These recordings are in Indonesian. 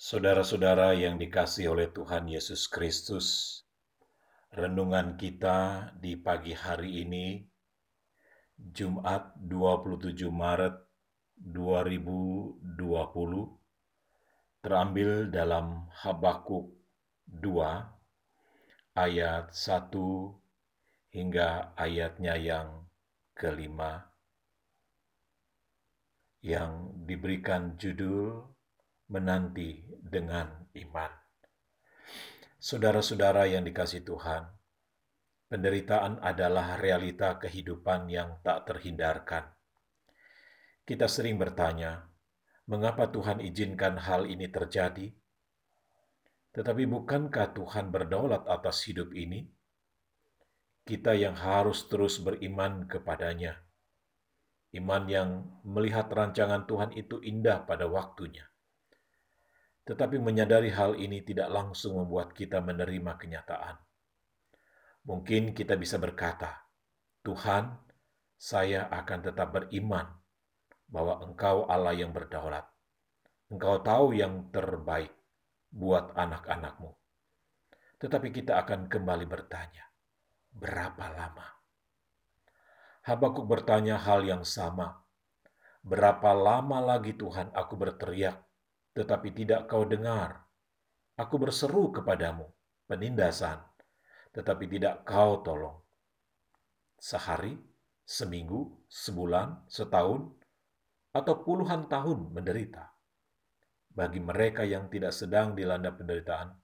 Saudara-saudara yang dikasih oleh Tuhan Yesus Kristus, renungan kita di pagi hari ini, Jumat 27 Maret 2020, terambil dalam Habakuk 2 ayat 1 hingga ayatnya yang kelima yang diberikan judul menanti dengan iman. Saudara-saudara yang dikasih Tuhan, penderitaan adalah realita kehidupan yang tak terhindarkan. Kita sering bertanya, mengapa Tuhan izinkan hal ini terjadi? Tetapi bukankah Tuhan berdaulat atas hidup ini? Kita yang harus terus beriman kepadanya. Iman yang melihat rancangan Tuhan itu indah pada waktunya tetapi menyadari hal ini tidak langsung membuat kita menerima kenyataan. Mungkin kita bisa berkata, "Tuhan, saya akan tetap beriman bahwa Engkau Allah yang berdaulat. Engkau tahu yang terbaik buat anak-anakmu." Tetapi kita akan kembali bertanya, "Berapa lama?" Habakuk bertanya hal yang sama. Berapa lama lagi Tuhan aku berteriak tetapi tidak kau dengar. Aku berseru kepadamu, penindasan, tetapi tidak kau tolong. Sehari, seminggu, sebulan, setahun, atau puluhan tahun menderita. Bagi mereka yang tidak sedang dilanda penderitaan,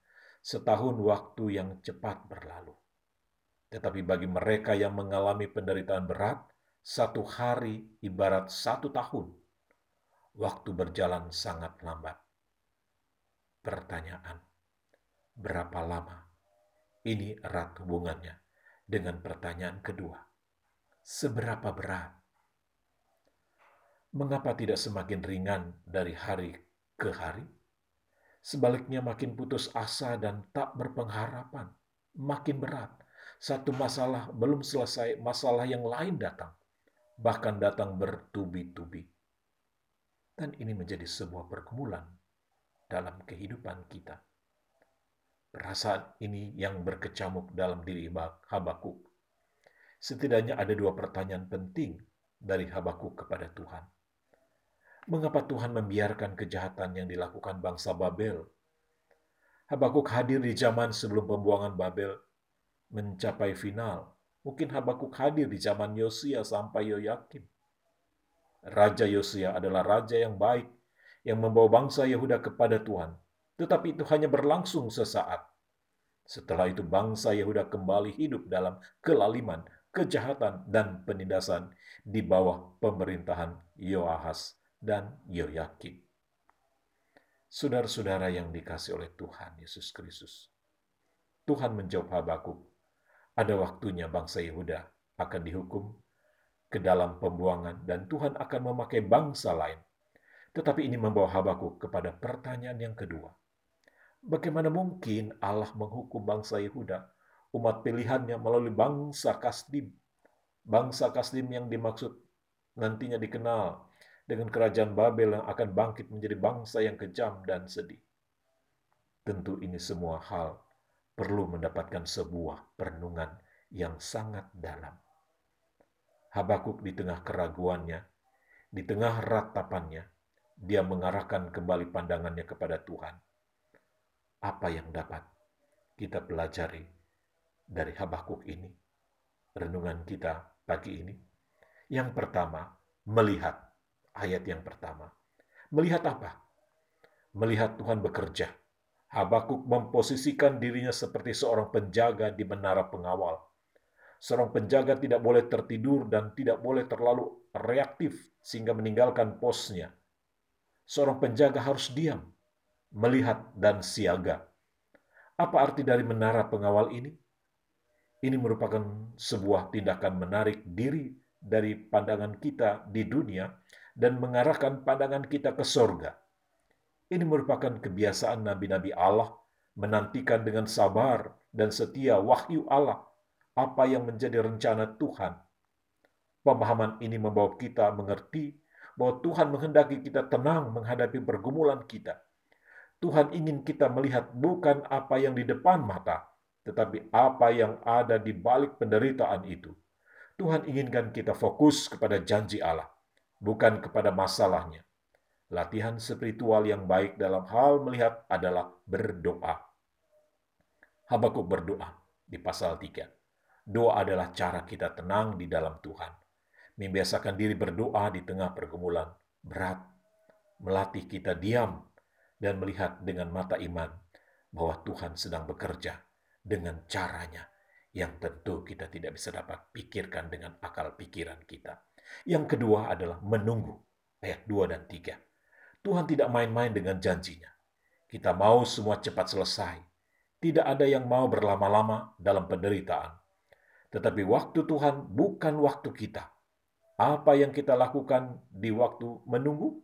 setahun waktu yang cepat berlalu. Tetapi bagi mereka yang mengalami penderitaan berat, satu hari ibarat satu tahun waktu berjalan sangat lambat. Pertanyaan, berapa lama? Ini erat hubungannya dengan pertanyaan kedua. Seberapa berat? Mengapa tidak semakin ringan dari hari ke hari? Sebaliknya makin putus asa dan tak berpengharapan, makin berat. Satu masalah belum selesai, masalah yang lain datang, bahkan datang bertubi-tubi dan ini menjadi sebuah pergumulan dalam kehidupan kita. Perasaan ini yang berkecamuk dalam diri Habakuk. Setidaknya ada dua pertanyaan penting dari Habakuk kepada Tuhan. Mengapa Tuhan membiarkan kejahatan yang dilakukan bangsa Babel? Habakuk hadir di zaman sebelum pembuangan Babel mencapai final. Mungkin Habakuk hadir di zaman Yosia sampai Yoyakim Raja Yosia adalah raja yang baik yang membawa bangsa Yehuda kepada Tuhan. Tetapi itu hanya berlangsung sesaat. Setelah itu bangsa Yehuda kembali hidup dalam kelaliman, kejahatan, dan penindasan di bawah pemerintahan Yoahas dan Yoyakim. Saudara-saudara yang dikasih oleh Tuhan Yesus Kristus. Tuhan menjawab Habakuk, ada waktunya bangsa Yehuda akan dihukum ke dalam pembuangan dan Tuhan akan memakai bangsa lain. Tetapi ini membawa Habakuk kepada pertanyaan yang kedua. Bagaimana mungkin Allah menghukum bangsa Yehuda, umat pilihannya melalui bangsa Kasdim? Bangsa Kasdim yang dimaksud nantinya dikenal dengan kerajaan Babel yang akan bangkit menjadi bangsa yang kejam dan sedih. Tentu ini semua hal perlu mendapatkan sebuah perenungan yang sangat dalam. Habakuk di tengah keraguannya, di tengah ratapannya, dia mengarahkan kembali pandangannya kepada Tuhan. Apa yang dapat kita pelajari dari Habakuk ini? Renungan kita pagi ini. Yang pertama, melihat. Ayat yang pertama. Melihat apa? Melihat Tuhan bekerja. Habakuk memposisikan dirinya seperti seorang penjaga di menara pengawal Seorang penjaga tidak boleh tertidur dan tidak boleh terlalu reaktif sehingga meninggalkan posnya. Seorang penjaga harus diam, melihat dan siaga. Apa arti dari menara pengawal ini? Ini merupakan sebuah tindakan menarik diri dari pandangan kita di dunia dan mengarahkan pandangan kita ke sorga. Ini merupakan kebiasaan nabi-nabi Allah menantikan dengan sabar dan setia wahyu Allah apa yang menjadi rencana Tuhan. Pemahaman ini membawa kita mengerti bahwa Tuhan menghendaki kita tenang menghadapi pergumulan kita. Tuhan ingin kita melihat bukan apa yang di depan mata, tetapi apa yang ada di balik penderitaan itu. Tuhan inginkan kita fokus kepada janji Allah, bukan kepada masalahnya. Latihan spiritual yang baik dalam hal melihat adalah berdoa. Habakuk berdoa di pasal 3. Doa adalah cara kita tenang di dalam Tuhan. Membiasakan diri berdoa di tengah pergumulan berat. Melatih kita diam dan melihat dengan mata iman bahwa Tuhan sedang bekerja dengan caranya yang tentu kita tidak bisa dapat pikirkan dengan akal pikiran kita. Yang kedua adalah menunggu. Ayat 2 dan 3. Tuhan tidak main-main dengan janjinya. Kita mau semua cepat selesai. Tidak ada yang mau berlama-lama dalam penderitaan. Tetapi waktu Tuhan bukan waktu kita. Apa yang kita lakukan di waktu menunggu?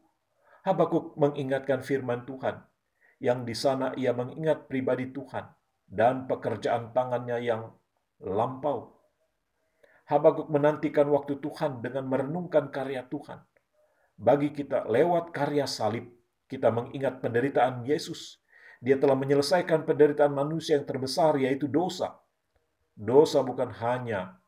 Habakuk mengingatkan firman Tuhan, yang di sana ia mengingat pribadi Tuhan dan pekerjaan tangannya yang lampau. Habakuk menantikan waktu Tuhan dengan merenungkan karya Tuhan bagi kita lewat karya salib, kita mengingat penderitaan Yesus. Dia telah menyelesaikan penderitaan manusia yang terbesar, yaitu dosa. Dosa bukan hanya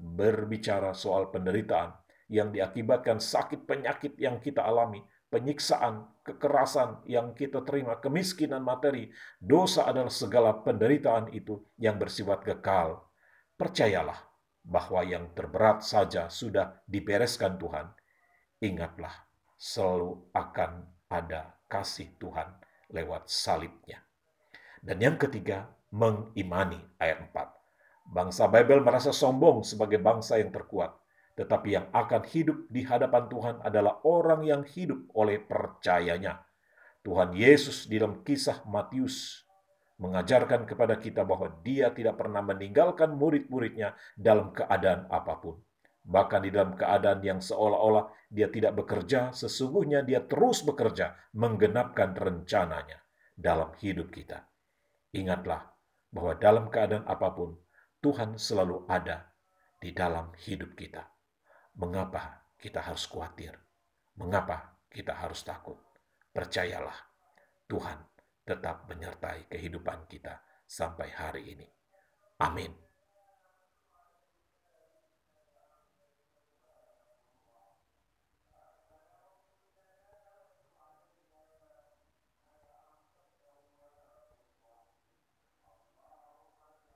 berbicara soal penderitaan yang diakibatkan sakit penyakit yang kita alami, penyiksaan, kekerasan yang kita terima, kemiskinan materi. Dosa adalah segala penderitaan itu yang bersifat kekal. Percayalah bahwa yang terberat saja sudah dibereskan Tuhan ingatlah selalu akan ada kasih Tuhan lewat salibnya. Dan yang ketiga, mengimani ayat 4. Bangsa Babel merasa sombong sebagai bangsa yang terkuat, tetapi yang akan hidup di hadapan Tuhan adalah orang yang hidup oleh percayanya. Tuhan Yesus di dalam kisah Matius mengajarkan kepada kita bahwa dia tidak pernah meninggalkan murid-muridnya dalam keadaan apa pun bahkan di dalam keadaan yang seolah-olah dia tidak bekerja, sesungguhnya dia terus bekerja menggenapkan rencananya dalam hidup kita. Ingatlah bahwa dalam keadaan apa pun, Tuhan selalu ada di dalam hidup kita. Mengapa kita harus khawatir? Mengapa kita harus takut? Percayalah, Tuhan tetap menyertai kehidupan kita sampai hari ini. Amin.